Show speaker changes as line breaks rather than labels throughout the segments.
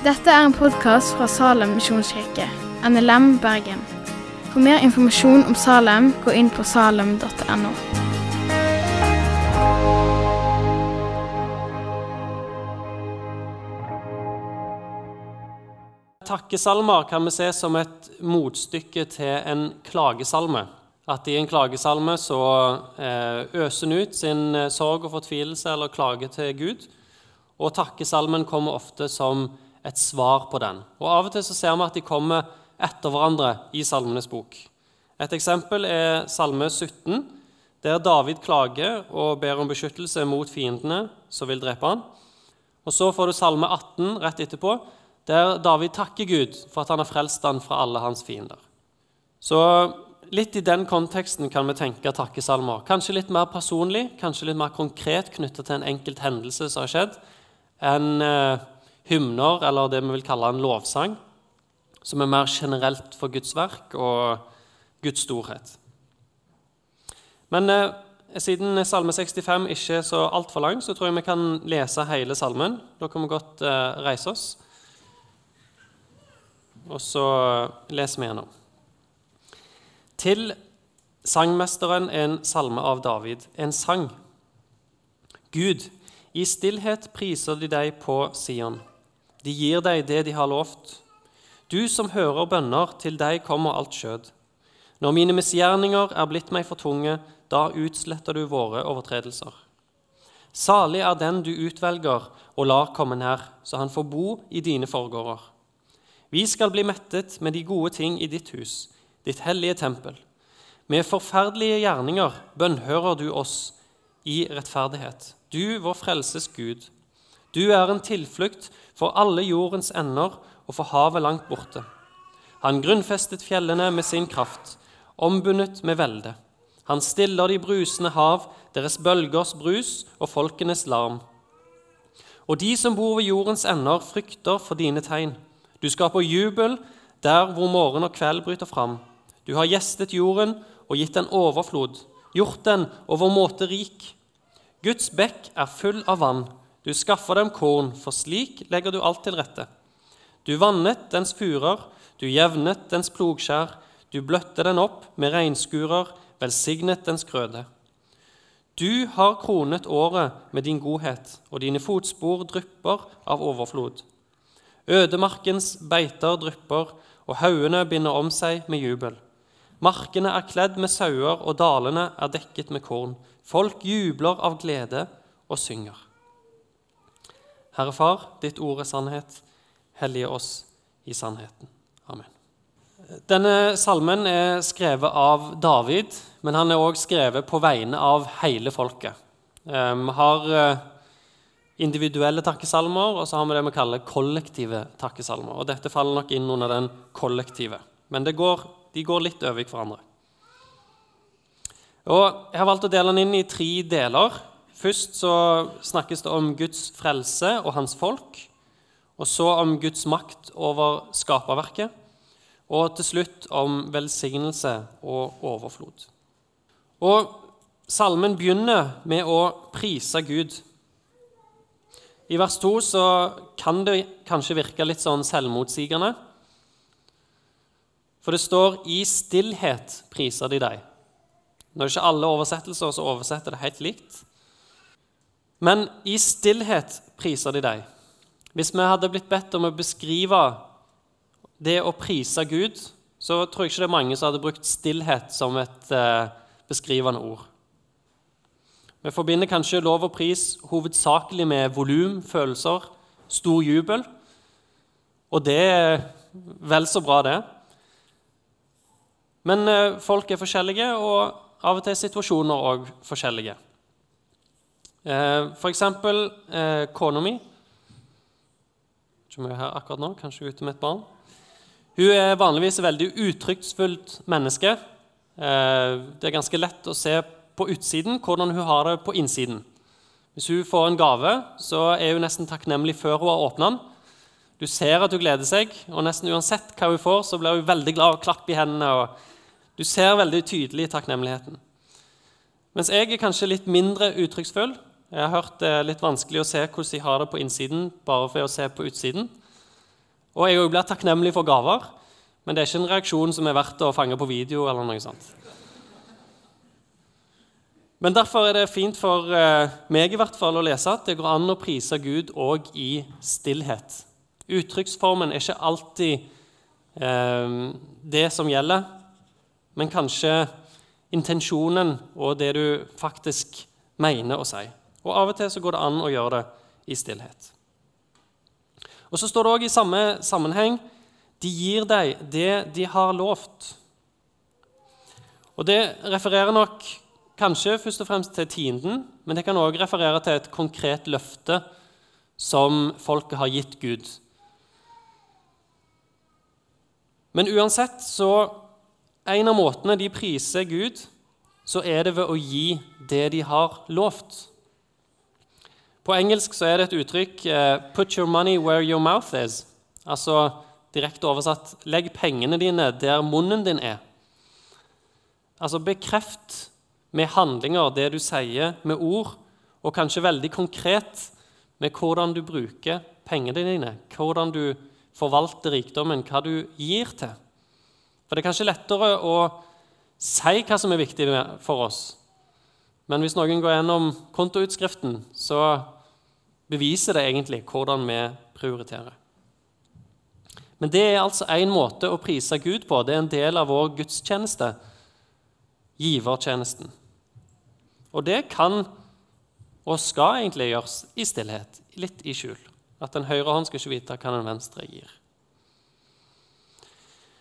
Dette er en podkast fra Salem misjonskirke, NLM Bergen. For mer informasjon om Salem, gå inn på salem.no.
Takkesalmer kan vi se som et motstykke til en klagesalme. At i en klagesalme så eh, øser en ut sin eh, sorg og fortvilelse eller klage til Gud. Og takkesalmen kommer ofte som et svar på den. Og Av og til så ser vi at de kommer etter hverandre i Salmenes bok. Et eksempel er Salme 17, der David klager og ber om beskyttelse mot fiendene som vil drepe han. Og Så får du Salme 18 rett etterpå, der David takker Gud for at han har frelst han fra alle hans fiender. Så litt i den konteksten kan vi tenke takkesalmer. Kanskje litt mer personlig, kanskje litt mer konkret knyttet til en enkelt hendelse som har skjedd, enn eh, hymner, eller det vi vil kalle en lovsang, som er mer generelt for Guds verk og Guds storhet. Men eh, siden Salme 65 ikke er så altfor lang, så tror jeg vi kan lese hele salmen. Da kan vi godt eh, reise oss. Og så leser vi gjennom. Til sangmesteren en salme av David, en sang. Gud, i stillhet priser de deg på Sion. De gir deg det de har lovt. Du som hører bønner, til deg kommer alt skjød. Når mine misgjerninger er blitt meg for tunge, da utsletter du våre overtredelser. Salig er den du utvelger og lar komme nær, så han får bo i dine forgårder. Vi skal bli mettet med de gode ting i ditt hus, ditt hellige tempel. Med forferdelige gjerninger bønnhører du oss i rettferdighet. Du, vår frelses Gud. Du er en tilflukt for alle jordens ender og for havet langt borte. Han grunnfestet fjellene med sin kraft, ombundet med velde. Han stiller de brusende hav, deres bølgers brus og folkenes larm. Og de som bor ved jordens ender, frykter for dine tegn. Du skaper jubel der hvor morgen og kveld bryter fram. Du har gjestet jorden og gitt den overflod, gjort den overmåte rik. Guds bekk er full av vann. Du skaffer dem korn, for slik legger du alt til rette. Du vannet dens furer, du jevnet dens plogskjær, du bløtte den opp med regnskurer, velsignet dens grøde. Du har kronet året med din godhet, og dine fotspor drypper av overflod. Ødemarkens beiter drypper, og haugene binder om seg med jubel. Markene er kledd med sauer, og dalene er dekket med korn. Folk jubler av glede og synger. Herre Far, ditt ord er sannhet. Hellige oss i sannheten. Amen. Denne salmen er skrevet av David, men han er også skrevet på vegne av hele folket. Eh, vi har eh, individuelle takkesalmer, og så har vi det vi kaller kollektive takkesalmer. Og Dette faller nok inn under den kollektive, men går, de går litt over hverandre. Og Jeg har valgt å dele den inn i tre deler. Først så snakkes det om Guds frelse og hans folk. Og så om Guds makt over skaperverket. Og til slutt om velsignelse og overflod. Og Salmen begynner med å prise Gud. I vers 2 så kan det kanskje virke litt sånn selvmotsigende. For det står 'i stillhet priser de deg'. Når det ikke alle oversettelser så oversetter det helt likt. Men 'i stillhet priser de deg'. Hvis vi hadde blitt bedt om å beskrive det å prise Gud, så tror jeg ikke det er mange som hadde brukt stillhet som et eh, beskrivende ord. Vi forbinder kanskje lov og pris hovedsakelig med volum, følelser, stor jubel. Og det er vel så bra, det. Men eh, folk er forskjellige, og av og til er situasjoner òg forskjellige. Eh, for eksempel eh, kona mi Ikke er her akkurat nå, kanskje ute med et barn. Hun er vanligvis et veldig uttrykksfullt menneske. Det er ganske lett å se på utsiden hvordan hun har det på innsiden. Hvis hun får en gave, så er hun nesten takknemlig før hun har åpna den. Du ser at hun gleder seg, og nesten uansett hva hun får, så blir hun veldig glad og klapper i hendene. og Du ser veldig tydelig takknemligheten. Mens jeg er kanskje litt mindre uttrykksfull. Jeg har hørt det er litt vanskelig å se hvordan de har det på innsiden bare for å se på utsiden. Og jeg òg blir takknemlig for gaver, men det er ikke en reaksjon som er verdt å fange på video. eller noe sånt. Men derfor er det fint for eh, meg i hvert fall å lese at det går an å prise Gud òg i stillhet. Uttrykksformen er ikke alltid eh, det som gjelder, men kanskje intensjonen og det du faktisk mener å si. Og Av og til så går det an å gjøre det i stillhet. Og Så står det òg i samme sammenheng de gir deg det de har lovt. Og Det refererer nok kanskje først og fremst til tienden, men det kan òg referere til et konkret løfte som folket har gitt Gud. Men uansett så En av måtene de priser Gud, så er det ved å gi det de har lovt. På engelsk så er det et uttrykk eh, 'put your money where your mouth is'. Altså direkte oversatt 'legg pengene dine der munnen din er'. Altså bekreft med handlinger det du sier med ord, og kanskje veldig konkret med hvordan du bruker pengene dine, hvordan du forvalter rikdommen, hva du gir til. For det er kanskje lettere å si hva som er viktig for oss. Men hvis noen går gjennom kontoutskriften, så beviser det egentlig hvordan vi prioriterer. Men det er altså én måte å prise Gud på. Det er en del av vår gudstjeneste, givertjenesten. Og det kan og skal egentlig gjøres i stillhet, litt i skjul. At den høyre hånd skal ikke vite hva den venstre gir.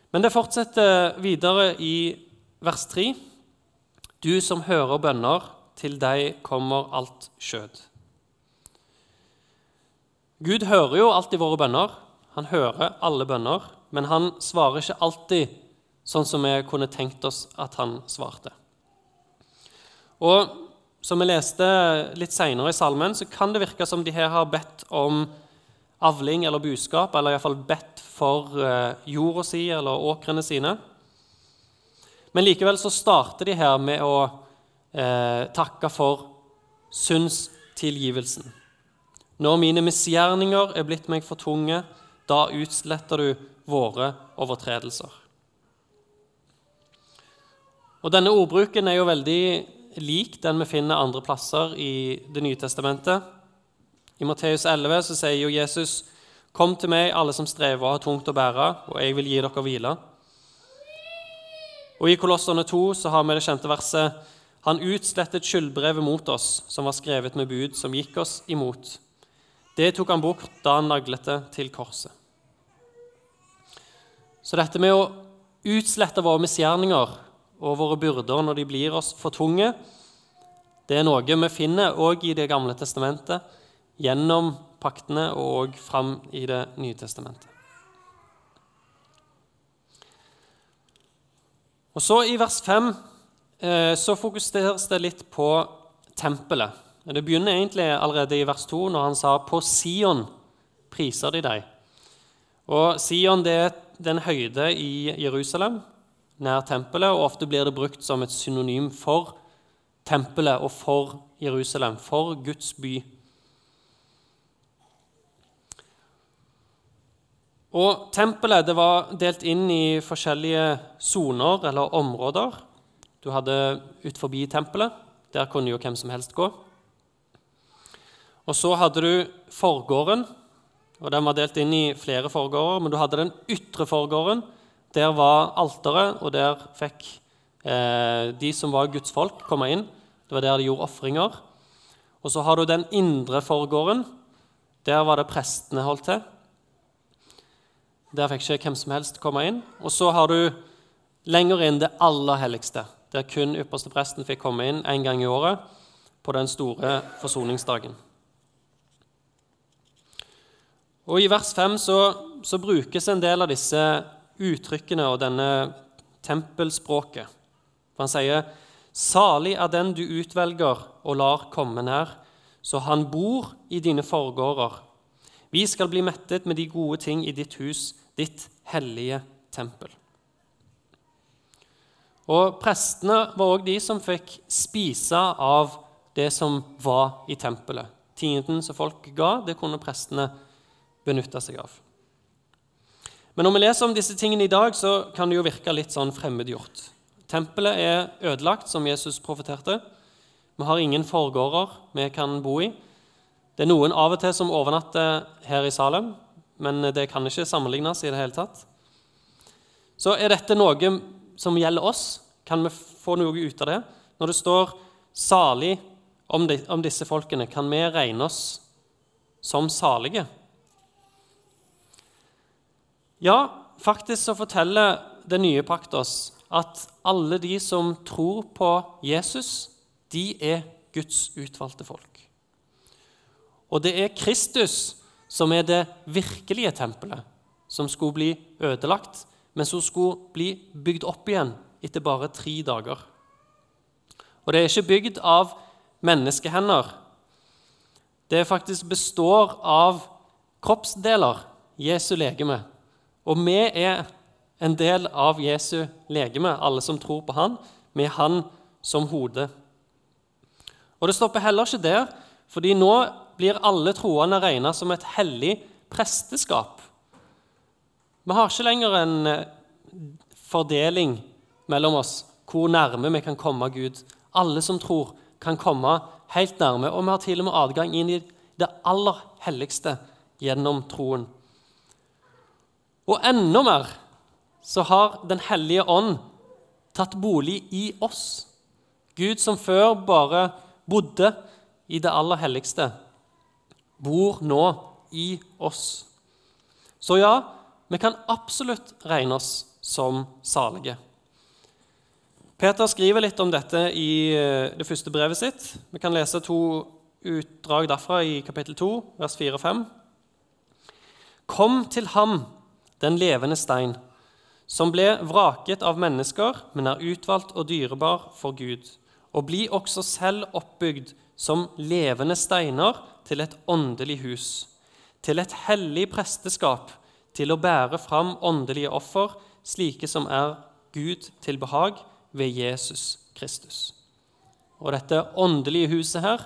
Men det fortsetter videre i vers 3. Du som hører bønner, til deg kommer alt skjød. Gud hører jo alltid våre bønner. Han hører alle bønner, men han svarer ikke alltid sånn som vi kunne tenkt oss at han svarte. Og som vi leste litt seinere i salmen, så kan det virke som de her har bedt om avling eller buskap, eller iallfall bedt for eh, jorda si eller åkrene sine. Men likevel så starter de her med å eh, takke for syndstilgivelsen. Når mine misgjerninger er blitt meg for tunge, da utsletter du våre overtredelser. Og Denne ordbruken er jo veldig lik den vi finner andre plasser i Det nye testamentet. I Matteus 11 så sier jo Jesus, 'Kom til meg, alle som strever og har tungt å bære, og jeg vil gi dere hvile.' Og I Kolosserne 2 så har vi det kjente verset, 'Han utslettet skyldbrevet mot oss, som var skrevet med bud, som gikk oss imot.' Det tok han bort da han naglet det til korset. Så dette med å utslette våre misgjerninger og våre byrder når de blir oss for tunge, det er noe vi finner òg i Det gamle testamentet gjennom paktene og fram i Det nye testamentet. Og så I vers 5 eh, så fokuseres det litt på tempelet. Det begynner egentlig allerede i vers 2, når han sa 'På Sion priser de deg'. Og Sion det er den høyde i Jerusalem, nær tempelet, og ofte blir det brukt som et synonym for tempelet og for Jerusalem, for Guds by. Og Tempelet det var delt inn i forskjellige soner eller områder. Du hadde ut forbi tempelet. Der kunne jo hvem som helst gå. Og Så hadde du forgården. og Den var delt inn i flere forgårder. Men du hadde den ytre forgården. Der var alteret, og der fikk eh, de som var Guds folk, komme inn. Det var der de gjorde ofringer. Og så har du den indre forgården. Der var det prestene holdt til. Der fikk ikke hvem som helst komme inn. Og så har du lenger inn det aller helligste, der kun ypperste presten fikk komme inn én gang i året på den store forsoningsdagen. Og I vers 5 så, så brukes en del av disse uttrykkene og denne tempelspråket. For han sier Salig er den du utvelger og lar komme nær, så han bor i dine forgårder. Vi skal bli mettet med de gode ting i ditt hus, ditt hellige tempel. Og Prestene var òg de som fikk spise av det som var i tempelet. Tienden som folk ga, det kunne prestene benytte seg av. Men når vi leser om disse tingene i dag, så kan det jo virke litt sånn fremmedgjort. Tempelet er ødelagt, som Jesus profeterte. Vi har ingen forgårder vi kan bo i. Det er noen av og til som overnatter her i Salem, men det kan ikke sammenlignes i det hele tatt. Så er dette noe som gjelder oss? Kan vi få noe ut av det? Når det står 'salig' om, de, om disse folkene, kan vi regne oss som salige? Ja, faktisk så forteller den nye pakt oss at alle de som tror på Jesus, de er Guds utvalgte folk. Og det er Kristus som er det virkelige tempelet, som skulle bli ødelagt, men som skulle bli bygd opp igjen etter bare tre dager. Og det er ikke bygd av menneskehender. Det faktisk består av kroppsdeler, Jesu legeme. Og vi er en del av Jesu legeme, alle som tror på han, med han som hode. Og det stopper heller ikke der, fordi nå blir alle troende regna som et hellig presteskap. Vi har ikke lenger en eh, fordeling mellom oss hvor nærme vi kan komme Gud. Alle som tror, kan komme helt nærme, og vi har til og med adgang inn i det aller helligste gjennom troen. Og enda mer så har Den hellige ånd tatt bolig i oss. Gud som før bare bodde i det aller helligste, bor nå i oss. Så ja, vi kan absolutt regne oss som salige. Peter skriver litt om dette i eh, det første brevet sitt. Vi kan lese to utdrag derfra i kapittel 2, vers 4 og 5. Kom til ham, den levende stein som ble vraket av mennesker, men er utvalgt og dyrebar for Gud. Og bli også selv oppbygd som levende steiner til et åndelig hus, til et hellig presteskap, til å bære fram åndelige offer, slike som er Gud til behag ved Jesus Kristus. Og dette åndelige huset her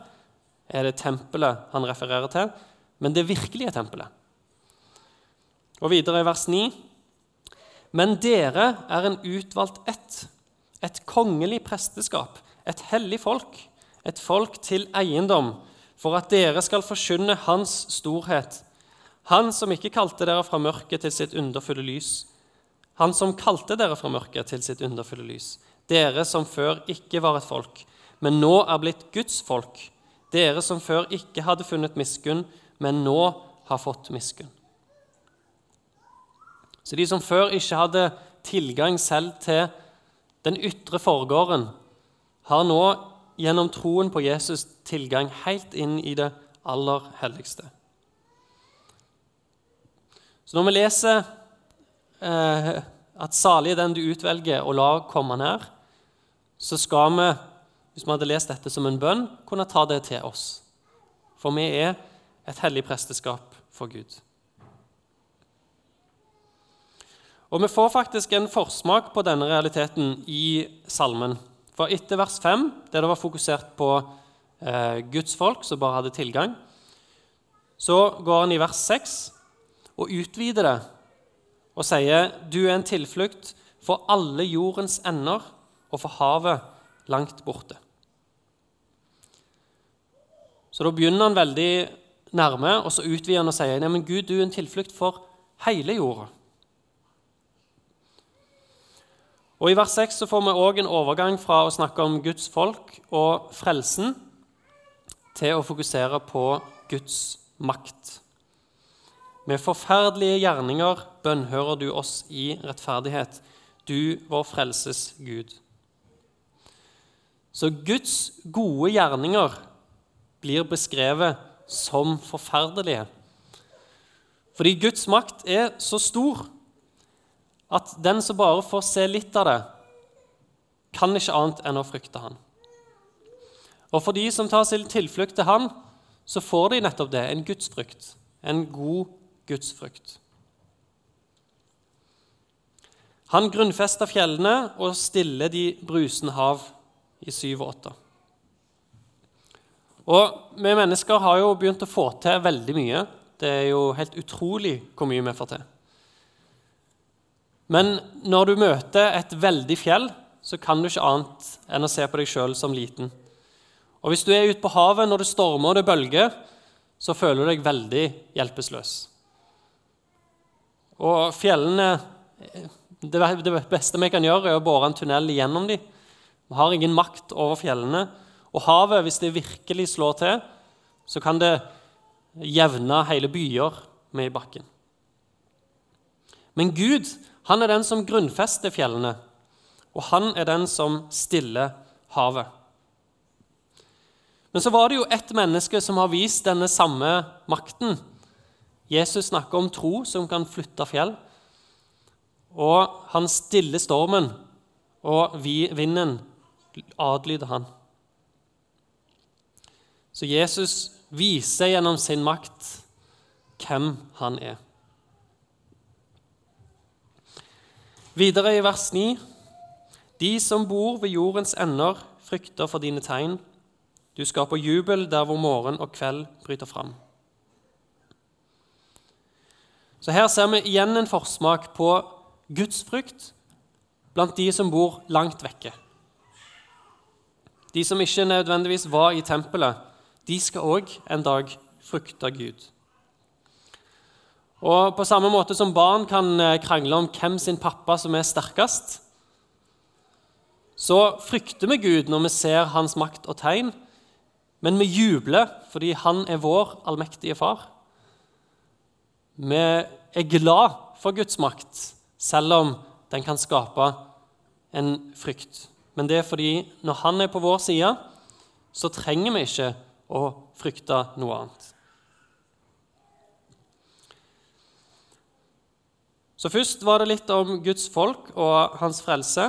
er det tempelet han refererer til, men det virkelige tempelet. Og videre i vers 9 men dere er en utvalgt ett, et kongelig presteskap, et hellig folk, et folk til eiendom, for at dere skal forkynne Hans storhet. Han som ikke kalte dere fra mørket til sitt underfulle lys. Han som kalte dere fra mørket til sitt underfulle lys. Dere som før ikke var et folk, men nå er blitt Guds folk. Dere som før ikke hadde funnet miskunn, men nå har fått miskunn. Så de som før ikke hadde tilgang selv til den ytre forgården, har nå gjennom troen på Jesus tilgang helt inn i det aller helligste. Så når vi leser eh, at 'salig er den du utvelger, og la komme nær', så skal vi, hvis vi hadde lest dette som en bønn, kunne ta det til oss. For vi er et hellig presteskap for Gud. Og Vi får faktisk en forsmak på denne realiteten i salmen. For etter vers 5, der det var fokusert på eh, Guds folk som bare hadde tilgang, så går han i vers 6 og utvider det og sier du er en tilflukt for alle jordens ender og for havet langt borte. Så da begynner han veldig nærme, og så utvider han og sier nei, men Gud, du er en tilflukt for hele jorda. Og I vers 6 så får vi òg en overgang fra å snakke om Guds folk og frelsen til å fokusere på Guds makt. Med forferdelige gjerninger bønnhører du oss i rettferdighet, du vår frelses Gud. Så Guds gode gjerninger blir beskrevet som forferdelige. Fordi Guds makt er så stor at den som bare får se litt av det, kan ikke annet enn å frykte han. Og for de som tar sin tilflukt til han, så får de nettopp det, en gudsfrykt. En god gudsfrykt. Han grunnfester fjellene og stiller de brusende hav i syv og åtte. Og vi mennesker har jo begynt å få til veldig mye. Det er jo helt utrolig hvor mye vi får til. Men når du møter et veldig fjell, så kan du ikke annet enn å se på deg sjøl som liten. Og hvis du er ute på havet når det stormer og det bølger, så føler du deg veldig hjelpeløs. Og fjellene Det beste vi kan gjøre, er å bore en tunnel gjennom dem. Vi har ingen makt over fjellene. Og havet, hvis det virkelig slår til, så kan det jevne hele byer med i bakken. Men Gud han er den som grunnfester fjellene, og han er den som stiller havet. Men så var det jo ett menneske som har vist denne samme makten. Jesus snakker om tro som kan flytte fjell. Og han stiller stormen, og vinden adlyder han. Så Jesus viser gjennom sin makt hvem han er. Videre i vers 9.: De som bor ved jordens ender, frykter for dine tegn. Du skaper jubel der hvor morgen og kveld bryter fram. Så Her ser vi igjen en forsmak på Guds frykt blant de som bor langt vekke. De som ikke nødvendigvis var i tempelet, de skal òg en dag frykte Gud. Og På samme måte som barn kan eh, krangle om hvem sin pappa som er sterkest, så frykter vi Gud når vi ser hans makt og tegn, men vi jubler fordi han er vår allmektige far. Vi er glad for Guds makt, selv om den kan skape en frykt. Men det er fordi når han er på vår side, så trenger vi ikke å frykte noe annet. Så Først var det litt om Guds folk og hans frelse,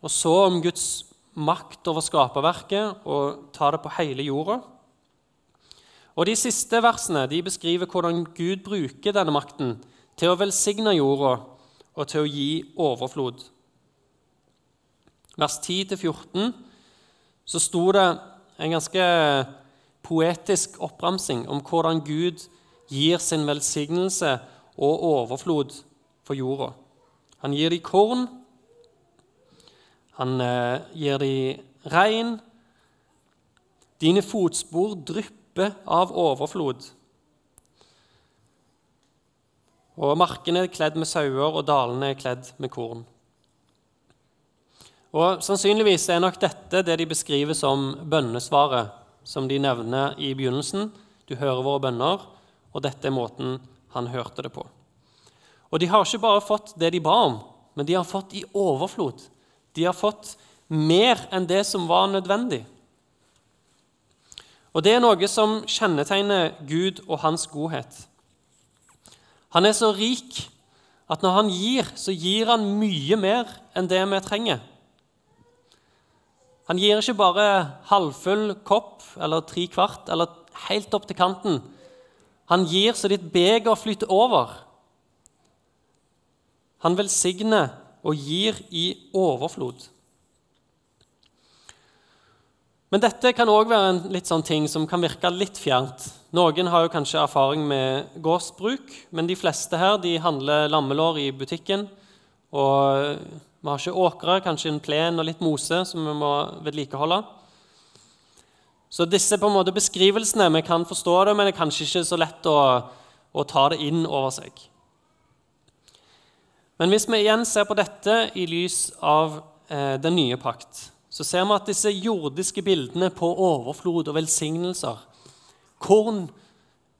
og så om Guds makt over skaperverket og ta det på hele jorda. Og De siste versene de beskriver hvordan Gud bruker denne makten til å velsigne jorda og til å gi overflod. Vers 10-14 så sto det en ganske poetisk oppramsing om hvordan Gud gir sin velsignelse og overflod for jorda. Han gir dem korn, han eh, gir dem regn. Dine fotspor drypper av overflod. Og markene er kledd med sauer, og dalene er kledd med korn. Og Sannsynligvis er nok dette det de beskriver som bønnesvaret, som de nevner i begynnelsen. Du hører våre bønner, og dette er måten han hørte det på. Og de har ikke bare fått det de ba om, men de har fått i overflod. De har fått mer enn det som var nødvendig. Og det er noe som kjennetegner Gud og hans godhet. Han er så rik at når han gir, så gir han mye mer enn det vi trenger. Han gir ikke bare halvfull kopp eller tre kvart eller helt opp til kanten. Han gir så ditt beger flyter over. Han velsigner og gir i overflod. Men dette kan òg være en litt sånn ting som kan virke litt fjernt. Noen har jo kanskje erfaring med gårdsbruk, men de fleste her de handler lammelår i butikken. Og vi har ikke åkre, kanskje en plen og litt mose som vi må vedlikeholde. Så disse på en måte beskrivelsene, vi kan forstå det, men det er kanskje ikke så lett å, å ta det inn over seg. Men hvis vi igjen ser på dette i lys av eh, den nye pakt, så ser vi at disse jordiske bildene på overflod og velsignelser Korn,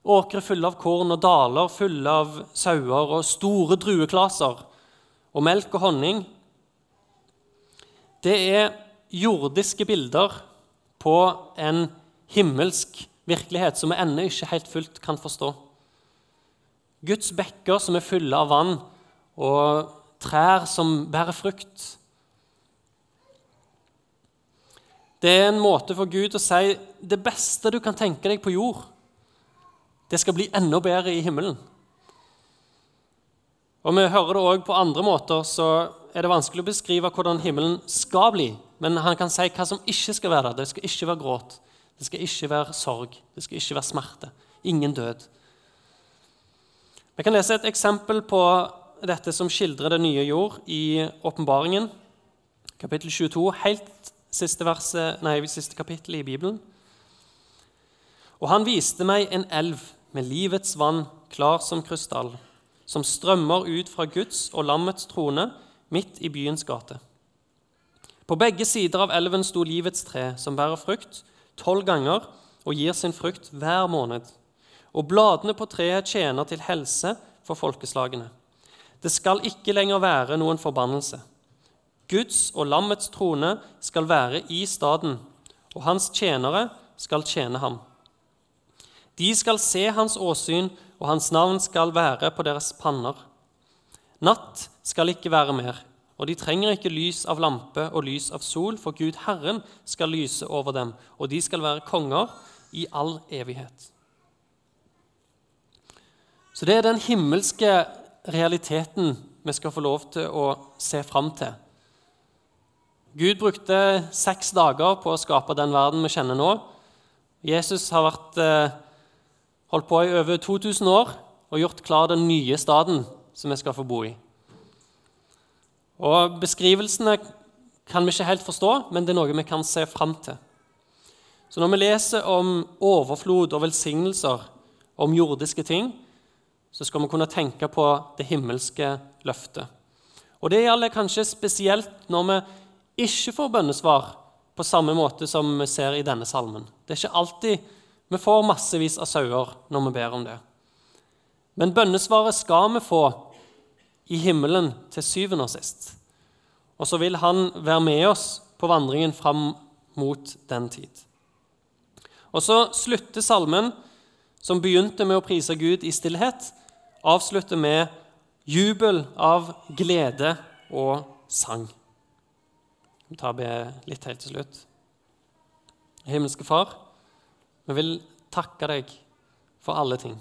åkre fulle av korn og daler fulle av sauer og store drueklaser og melk og honning Det er jordiske bilder på en himmelsk virkelighet som vi ennå ikke helt fullt kan forstå. Guds bekker som er fulle av vann, og trær som bærer frukt. Det er en måte for Gud å si det beste du kan tenke deg på jord, det skal bli enda bedre i himmelen. Og Vi hører det òg på andre måter, så er det vanskelig å beskrive hvordan himmelen skal bli. Men han kan si hva som ikke skal være der. Det skal ikke være gråt, det skal ikke være sorg, det skal ikke være smerte. Ingen død. Vi kan lese et eksempel på dette som skildrer det nye jord i åpenbaringen, kapittel 22, helt siste, verset, nei, siste kapittel i Bibelen. Og han viste meg en elv med livets vann, klar som krystall, som strømmer ut fra Guds og lammets trone midt i byens gate. På begge sider av elven sto livets tre, som bærer frukt tolv ganger og gir sin frukt hver måned. Og bladene på treet tjener til helse for folkeslagene. Det skal ikke lenger være noen forbannelse. Guds og lammets trone skal være i staden, og hans tjenere skal tjene ham. De skal se hans åsyn, og hans navn skal være på deres panner. Natt skal ikke være mer, og de trenger ikke lys av lampe og lys av sol, for Gud Herren skal lyse over dem, og de skal være konger i all evighet. Så det er den himmelske realiteten vi skal få lov til å se fram til. Gud brukte seks dager på å skape den verden vi kjenner nå. Jesus har vært, eh, holdt på i over 2000 år og gjort klar den nye staden som vi skal få bo i. Og Beskrivelsene kan vi ikke helt forstå, men det er noe vi kan se fram til. Så når vi leser om overflod og velsignelser, om jordiske ting, så skal vi kunne tenke på det himmelske løftet. Og Det gjelder kanskje spesielt når vi ikke får bønnesvar på samme måte som vi ser i denne salmen. Det er ikke alltid vi får massevis av sauer når vi ber om det. Men bønnesvaret skal vi få i himmelen til syvende og sist. Og så vil han være med oss på vandringen fram mot den tid. Og så slutter salmen, som begynte med å prise Gud i stillhet, avslutter med jubel av glede og sang. Vi tar be litt helt til slutt. Himmelske Far, vi vil takke deg for alle ting.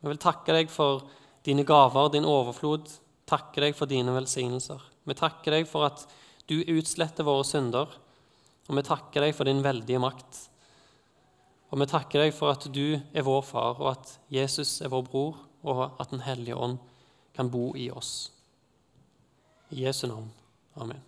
Vi vil takke deg for dine gaver, din overflod. Takke deg for dine velsignelser. Vi takker deg for at du utsletter våre synder. Og vi takker deg for din veldige makt. Og vi takker deg for at du er vår far, og at Jesus er vår bror, og at Den hellige ånd kan bo i oss. I Jesu navn. Amen.